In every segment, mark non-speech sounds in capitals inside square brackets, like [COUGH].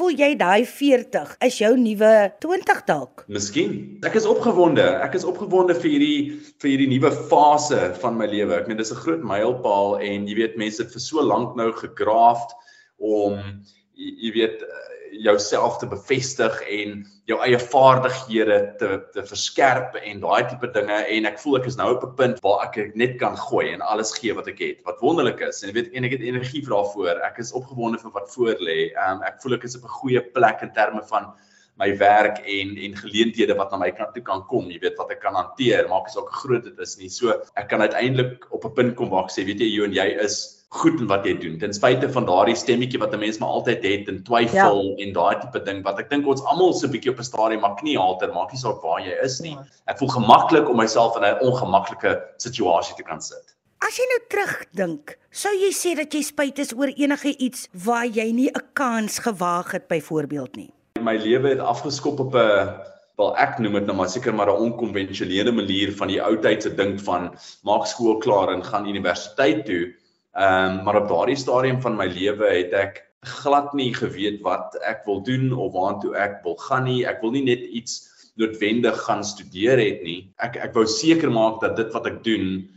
voel jy daai 40 is jou nuwe 20 dalk? Miskien. Ek is opgewonde. Ek is opgewonde vir hierdie vir hierdie nuwe fase van my lewe. Ek meen dis 'n groot mylpaal en jy weet mense het vir so lank nou gegraafd om jy, jy weet jouself te bevestig en jou eie vaardighede te te verskerp en daai tipe dinge. En ek voel ek is nou op 'n punt waar ek net kan gooi en alles gee wat ek het wat wonderlik is. En jy weet en ek het energie vir daarvoor. Ek is opgewonde vir wat voor lê. Um, ek voel ek is op 'n goeie plek in terme van my werk en en geleenthede wat na my kant toe kan kom. Jy weet wat ek kan hanteer. Maak nie saak groot dit is nie. So ek kan uiteindelik op 'n punt kom waar ek sê weet jy jy en jy is goed in wat jy doen. Ten spyte van daardie stemmetjie wat 'n mens maar altyd het en twyfel ja. en daai tipe ding wat ek dink ons almal so 'n bietjie op 'n stadium maar knie halter maak nie saak waar jy is nie. Ek voel gemaklik om myself in 'n ongemaklike situasie te kan sit. As jy nou terugdink, sou jy sê dat jy spyt is oor enige iets waar jy nie 'n kans gewaag het byvoorbeeld nie. My lewe het afgeskop op 'n wel ek noem dit nou maar seker maar 'n onkonvensionele manier van die ou tyd se dink van maak skool klaar en gaan universiteit toe Ehm um, maar op daardie stadium van my lewe het ek glad nie geweet wat ek wil doen of waartoe ek wil gaan nie. Ek wil nie net iets noodwendig gaan studeer het nie. Ek ek wou seker maak dat dit wat ek doen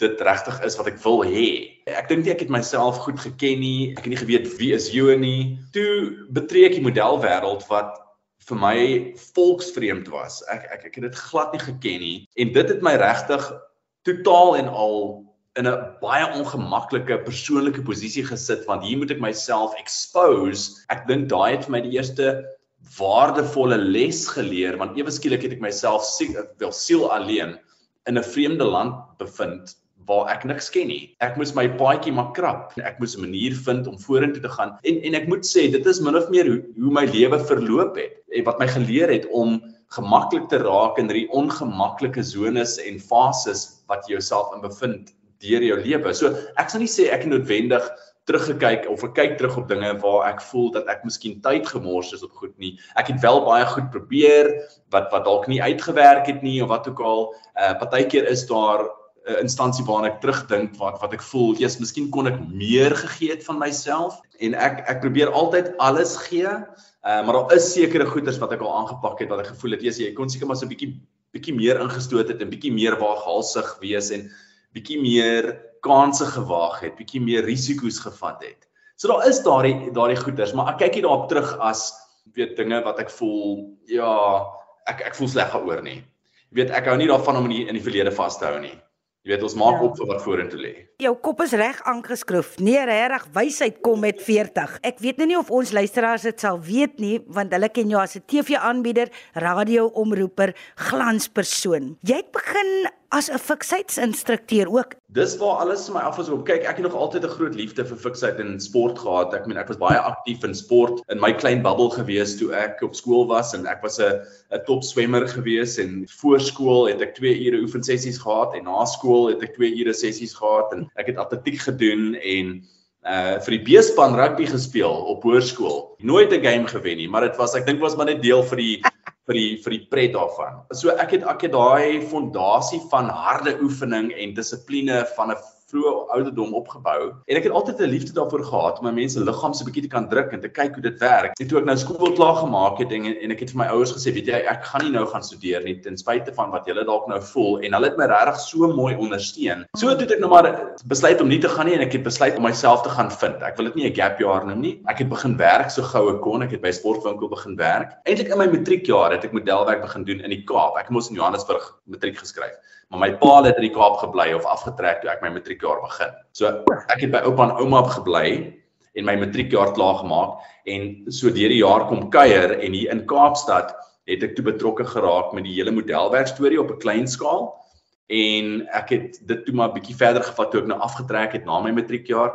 dit regtig is wat ek wil hê. Ek dink nie ek het myself goed geken nie. Ek het nie geweet wie is jy nie. Toe betree ek die modelwêreld wat vir my volksvreemd was. Ek ek ek het dit glad nie geken nie en dit het my regtig totaal en al in 'n baie ongemaklike persoonlike posisie gesit want hier moet ek myself expose. Ek dink daai het vir my die eerste waardevolle les geleer want ewe skielik het ek myself siek wel siel alleen in 'n vreemde land bevind waar ek niks ken nie. Ek moes my paadjie maar krap. Ek moes 'n manier vind om vorentoe te gaan. En en ek moet sê dit is min of meer hoe, hoe my lewe verloop het en wat my geleer het om gemaklik te raak in hierdie ongemaklike zones en fases wat jy jouself in bevind deur jou lewe. So ek sal nie sê ek het noodwendig teruggekyk of ek kyk terug op dinge waar ek voel dat ek miskien tyd gemors is op goed nie. Ek het wel baie goed probeer wat wat dalk nie uitgewerk het nie of wat ook al. Uh partykeer is daar 'n uh, instansie waarna ek terugdink wat wat ek voel, jy's miskien kon ek meer gegee het van myself en ek ek probeer altyd alles gee. Uh maar daar is sekere goeders wat ek al aangepak het wat ek gevoel het jy kon seker maar so 'n bietjie bietjie meer ingestoot het en bietjie meer waaghalsig wees en bietjie meer kansse gewaag het, bietjie meer risiko's gevat het. So daar is daardie daardie goeders, maar ek kyk hier daarop terug as weet dinge wat ek voel, ja, ek ek voel sleg daaroor nie. Jy weet ek hou nie daarvan om in die, in die verlede vas te hou nie. Jy weet ons maak ja. op vir wat vorentoe lê. Jou kop is reg aangeskroef. Nee, regtig, wysheid kom met 40. Ek weet nou nie of ons luisteraars dit sal weet nie, want hulle ken jou as 'n TV-aanbieder, radio-omroeper, glanspersoon. Jy het begin as 'n fiksheidsinstrukteur ook. Dis waar alles my af is op. Kyk, ek het nog altyd 'n groot liefde vir fiksheid en sport gehad. Ek meen ek was baie aktief in sport in my klein bubbel gewees toe ek op skool was en ek was 'n 'n top swemmer gewees en voor skool het ek 2 ure oefensessies gehad en na skool het ek 2 ure sessies gehad en ek het atletiek gedoen en uh vir die B-span rugby gespeel op hoërskool. Nooit 'n game gewen nie, maar dit was ek dink was maar net deel vir die vir die vir die pret daarvan. So ek het ek het daai fondasie van harde oefening en dissipline van 'n vroeë ouderdom opgebou en ek het altyd 'n liefde daarvoor gehad om my mense liggaam so 'n bietjie te kan druk en te kyk hoe dit werk. Net toe ek nou skool klaar gemaak het en en ek het vir my ouers gesê, weet jy, ek gaan nie nou gaan studeer nie ten spyte van wat julle dalk nou voel en hulle het my regtig so mooi ondersteun. So het ek nou maar besluit om nie te gaan nie en ek het besluit om myself te gaan vind. Ek wil dit nie 'n gap jaar noem nie. Ek het begin werk so gou ek kon. Ek het by sportwinkel begin werk. Eintlik in my matriekjaar het ek modelwerk begin doen in die Kaap. Ek het mos in Johannesburg matriek geskryf. Maar my pa het in die Kaap gebly of afgetrek toe ek my matriekjaar begin. So ek het by oupa en ouma gebly en my matriekjaar klaar gemaak en so deur die jaar kom kuier en hier in Kaapstad het ek toe betrokke geraak met die hele modelwerk storie op 'n klein skaal en ek het dit toe maar bietjie verder gevat toe ek nou afgetrek het na my matriekjaar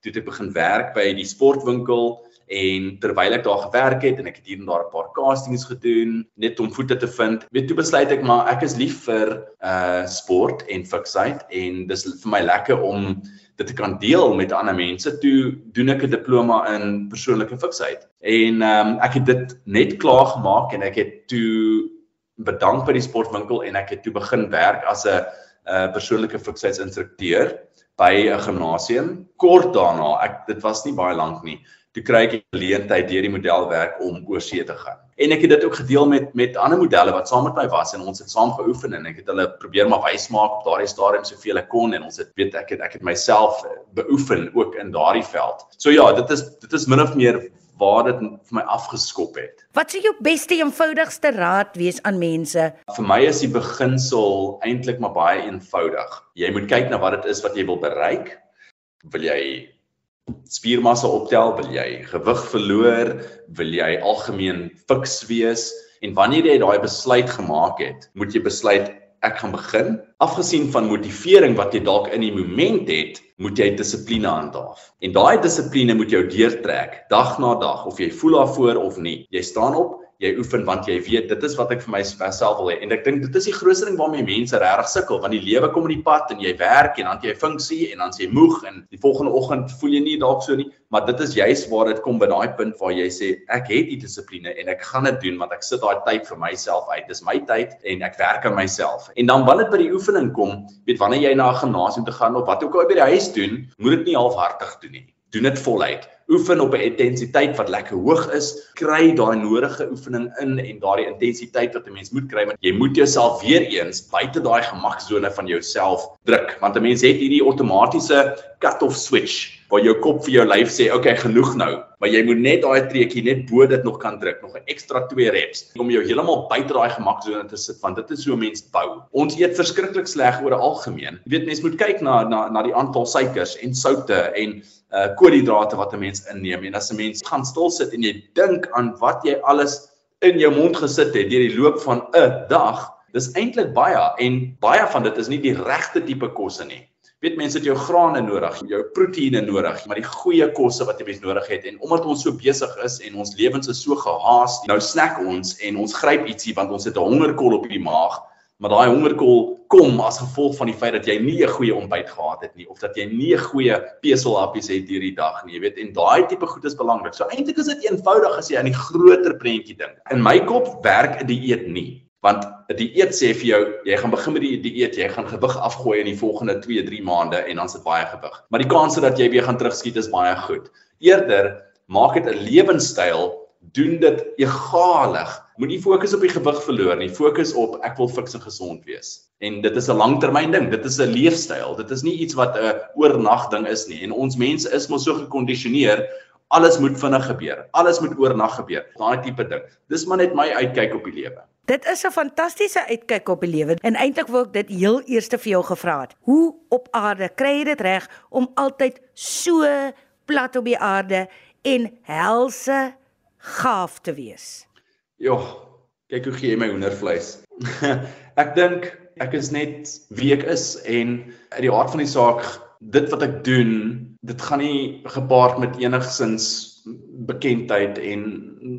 toe het ek begin werk by die sportwinkel en terwyl ek daar gewerk het en ek het hier en daar 'n paar castings gedoen net om voete te vind, weet toe besluit ek maar ek is lief vir uh sport en fiksheid en dis vir my lekker om dit te kan deel met ander mense. Toe doen ek 'n diploma in persoonlike fiksheid. En um, ek het dit net klaar gemaak en ek het toe bedank by die sportwinkel en ek het toe begin werk as 'n uh persoonlike fiksheidsinstrukteur by 'n gimnasium. Kort daarna, ek dit was nie baie lank nie, toe kry ek die geleentheid deur die modelwerk om oorsee te gaan. En ek het dit ook gedeel met met ander modelle wat saam met my was en ons het saam geoefen en ek het hulle probeer maar wys maak op daardie stadium soveel ek kon en ons het weet ek het ek het myself beoefen ook in daardie veld. So ja, dit is dit is min of meer waar dit vir my afgeskop het. Wat sou jou beste eenvoudigste raad wees aan mense? Vir my is die beginsel eintlik maar baie eenvoudig. Jy moet kyk na wat dit is wat jy wil bereik. Wil jy spiermassa optel, wil jy gewig verloor, wil jy algemeen fiks wees en wanneer jy daai besluit gemaak het, moet jy besluit ek gaan begin. Afgesien van motivering wat jy dalk in die moment het, moet jy dissipline handhaaf. En daai dissipline moet jou deurtrek dag na dag of jy voel daarvoor of nie. Jy staan op, jy oefen want jy weet dit is wat ek vir myself wil hê. En ek dink dit is die grootste ding waarmee mense regtig sukkel want die lewe kom in die pad en jy werk en dan jy funksie en dan jy moeg en die volgende oggend voel jy nie dalk so nie. Maar dit is juist waar dit kom by daai punt waar jy sê ek het die dissipline en ek gaan dit doen want ek sit daai tyd vir myself uit. Dis my tyd en ek werk aan myself. En dan wanneer dit by die oefening kom weet wanneer jy na 'n gimnasium toe gaan of wat ook al by die huis doen moet dit nie halfhartig doen nie doen dit voluit oefen op 'n intensiteit wat lekker hoog is, kry daai nodige oefening in en daardie intensiteit wat 'n mens moet kry, want jy moet jouself weer eens buite daai gemaksone van jouself druk, want 'n mens het hierdie outomatiese cut-off switch waar jou kop vir jou lyf sê, "Oké, okay, genoeg nou." Maar jy moet net daai treetjie net bo dit nog kan druk, nog 'n ekstra 2 reps om jou heeltemal buite daai gemaksone te sit, want dit is hoe 'n mens bou. Ons eet verskriklik sleg oor algemeen. Jy weet mense moet kyk na na na die aantal suikers en soutte en uh koolhidrate wat 'n mens inneem en as 'n mens gaan stil sit en jy dink aan wat jy alles in jou mond gesit het deur die loop van 'n dag, dis eintlik baie en baie van dit is nie die regte tipe kosse nie. Weet mense het jou grane nodig, jou proteïene nodig, maar die goeie kosse wat jy mens nodig het en omdat ons so besig is en ons lewens is so gehaas, nou snack ons en ons gryp ietsie want ons het 'n hongerkol op die maag maar daai hongerkol kom as gevolg van die feit dat jy nie 'n goeie ontbyt gehad het nie of dat jy nie 'n goeie peselhappies het hierdie dag nie, jy weet, en daai tipe goed is belangrik. So eintlik is dit eenvoudig as jy aan die groter prentjie dink. In my kop werk 'n dieet nie, want 'n dieet sê vir jou jy gaan begin met die dieet, jy gaan gewig afgooi in die volgende 2-3 maande en dan sit baie gewig. Maar die kans dat jy weer gaan terugskiet is baie goed. Eerder maak dit 'n lewenstyl doen dit egalig. Moenie fokus op die gewig verloor nie, fokus op ek wil fiks en gesond wees. En dit is 'n langtermyn ding, dit is 'n leefstyl. Dit is nie iets wat 'n oornag ding is nie. En ons mense is mos so gekondisioneer alles moet vinnig gebeur. Alles moet oornag gebeur. Daai tipe ding. Dis maar net my uitkyk op die lewe. Dit is 'n fantastiese uitkyk op die lewe en eintlik wou ek dit heel eers vir jou gevra het. Hoe op aarde kry jy dit reg om altyd so plat op die aarde en helse gaaf te wees. Ja, kyk hoe gee jy my hoendervleis. [LAUGHS] ek dink ek is net wie ek is en uit die aard van die saak dit wat ek doen, dit gaan nie gepaard met enigsins bekendheid en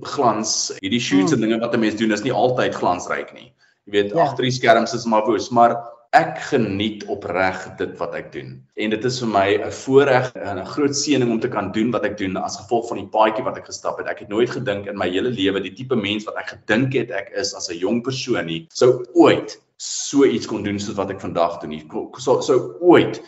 glans. Hierdie shoots hmm. en dinge wat 'n mens doen is nie altyd glansryk nie. Jy weet, ja. agter die skerms is maar woes, maar ek geniet opreg dit wat ek doen. En dit is vir my 'n voorreg en 'n groot seëning om te kan doen wat ek doen as gevolg van die paadjie wat ek gestap het. Ek het nooit gedink in my hele lewe die tipe mens wat ek gedink het ek is as 'n jong persoon nie, sou ooit so iets kon doen soos wat ek vandag doen. Sou sou ooit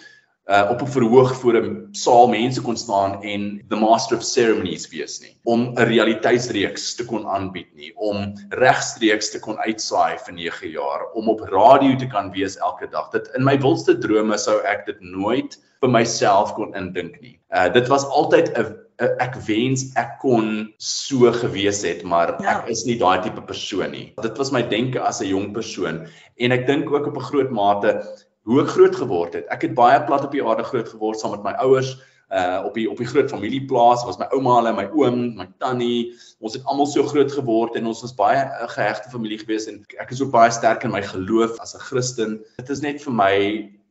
uh, op 'n verhoog voor 'n saal mense kon staan en the master of ceremonies wees nie om 'n realiteitsreeks te kon aanbied nie om regstreeks te kon uitsaai vir 9 jaar om op radio te kan wees elke dag. Dit in my wildste drome sou ek dit nooit vir myself kon indink nie. Uh, dit was altyd 'n ek wens ek kon so gewees het maar ja. ek is nie daai tipe persoon nie. Dit was my denke as 'n jong persoon en ek dink ook op 'n groot mate hoe ek groot geword het. Ek het baie plat op die aarde groot geword saam met my ouers uh op die op die groot familieplaas. Was my ouma hulle my oom my tannie. Ons het almal so groot geword en ons was baie 'n uh, gehegte familie gewees en ek is ook baie sterk in my geloof as 'n Christen. Dit is net vir my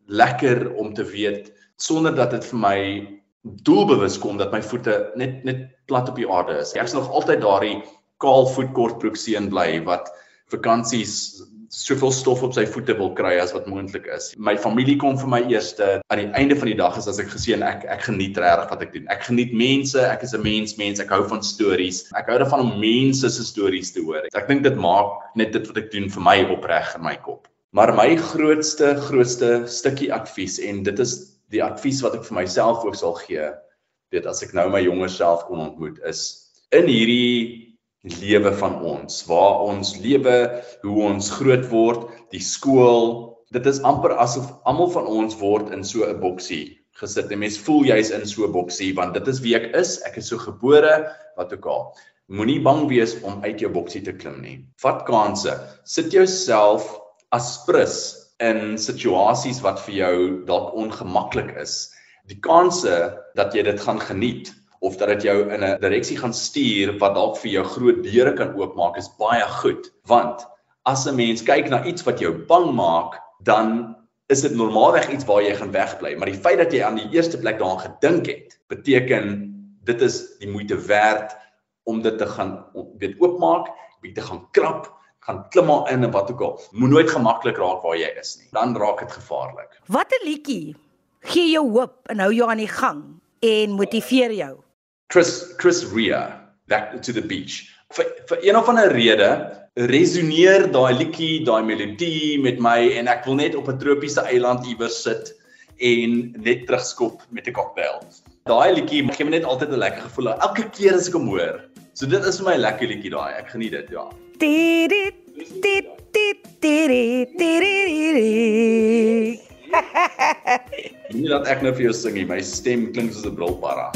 lekker om te weet sonder dat dit vir my doelbewus kom dat my voete net net plat op die aarde is. Ek is nog altyd daardie kaal voet kortbroek seun bly wat vakansies soveel stof op sy voete wil kry as wat moontlik is. My familie kom vir my eerste. Aan die einde van die dag is as ek gesien ek ek geniet regtig wat ek doen. Ek geniet mense, ek is 'n mens, mens, ek hou van stories. Ek hou daarvan om mense se stories te hoor. Ek dink dit maak net dit wat ek doen vir my opreg in my kop. Maar my grootste grootste stukkie advies en dit is die advies wat ek vir myself ook sal gee weet as ek nou my jonger self kon ontmoet is in hierdie lewe van ons waar ons lewe hoe ons groot word die skool dit is amper asof almal van ons word in so 'n boksie gesit. En mens voel jy's in so 'n boksie want dit is wie ek is. Ek is so gebore wat ook al. Moenie bang wees om uit jou boksie te klim nie. Vat kansse. Sit jouself as prins in situasies wat vir jou dalk ongemaklik is. Die kanse dat jy dit gaan geniet of dat dit jou in 'n direksie gaan stuur wat dalk vir jou groot deure kan oopmaak is baie goed. Want as 'n mens kyk na iets wat jou bang maak, dan is dit normaalweg iets waar jy gaan wegbly, maar die feit dat jy aan die eerste plek daaraan gedink het, beteken dit is die moeite werd om dit te gaan weet oopmaak, om te gaan krap, gaan klim maar in en wat ook al. Moet nooit gemaklik raak waar jy is nie. Dan raak dit gevaarlik. Watter liedjie gee jou hoop en hou jou aan die gang en motiveer jou? Chris Chris Rea, Back to the Beach. Vir vir een of ander rede resoneer daai liedjie, daai melodie met my en ek wil net op 'n tropiese eiland iewers sit en net terugskop met 'n cocktail. Daai liedjie gee my net altyd 'n lekker gevoel elke keer as ek hom hoor. So dit is vir my 'n lekker liedjie daai. Ek geniet dit, ja. Dit dit dit dit dit Nie dat ek nou vir jou sing nie, my stem klink soos 'n brilparra.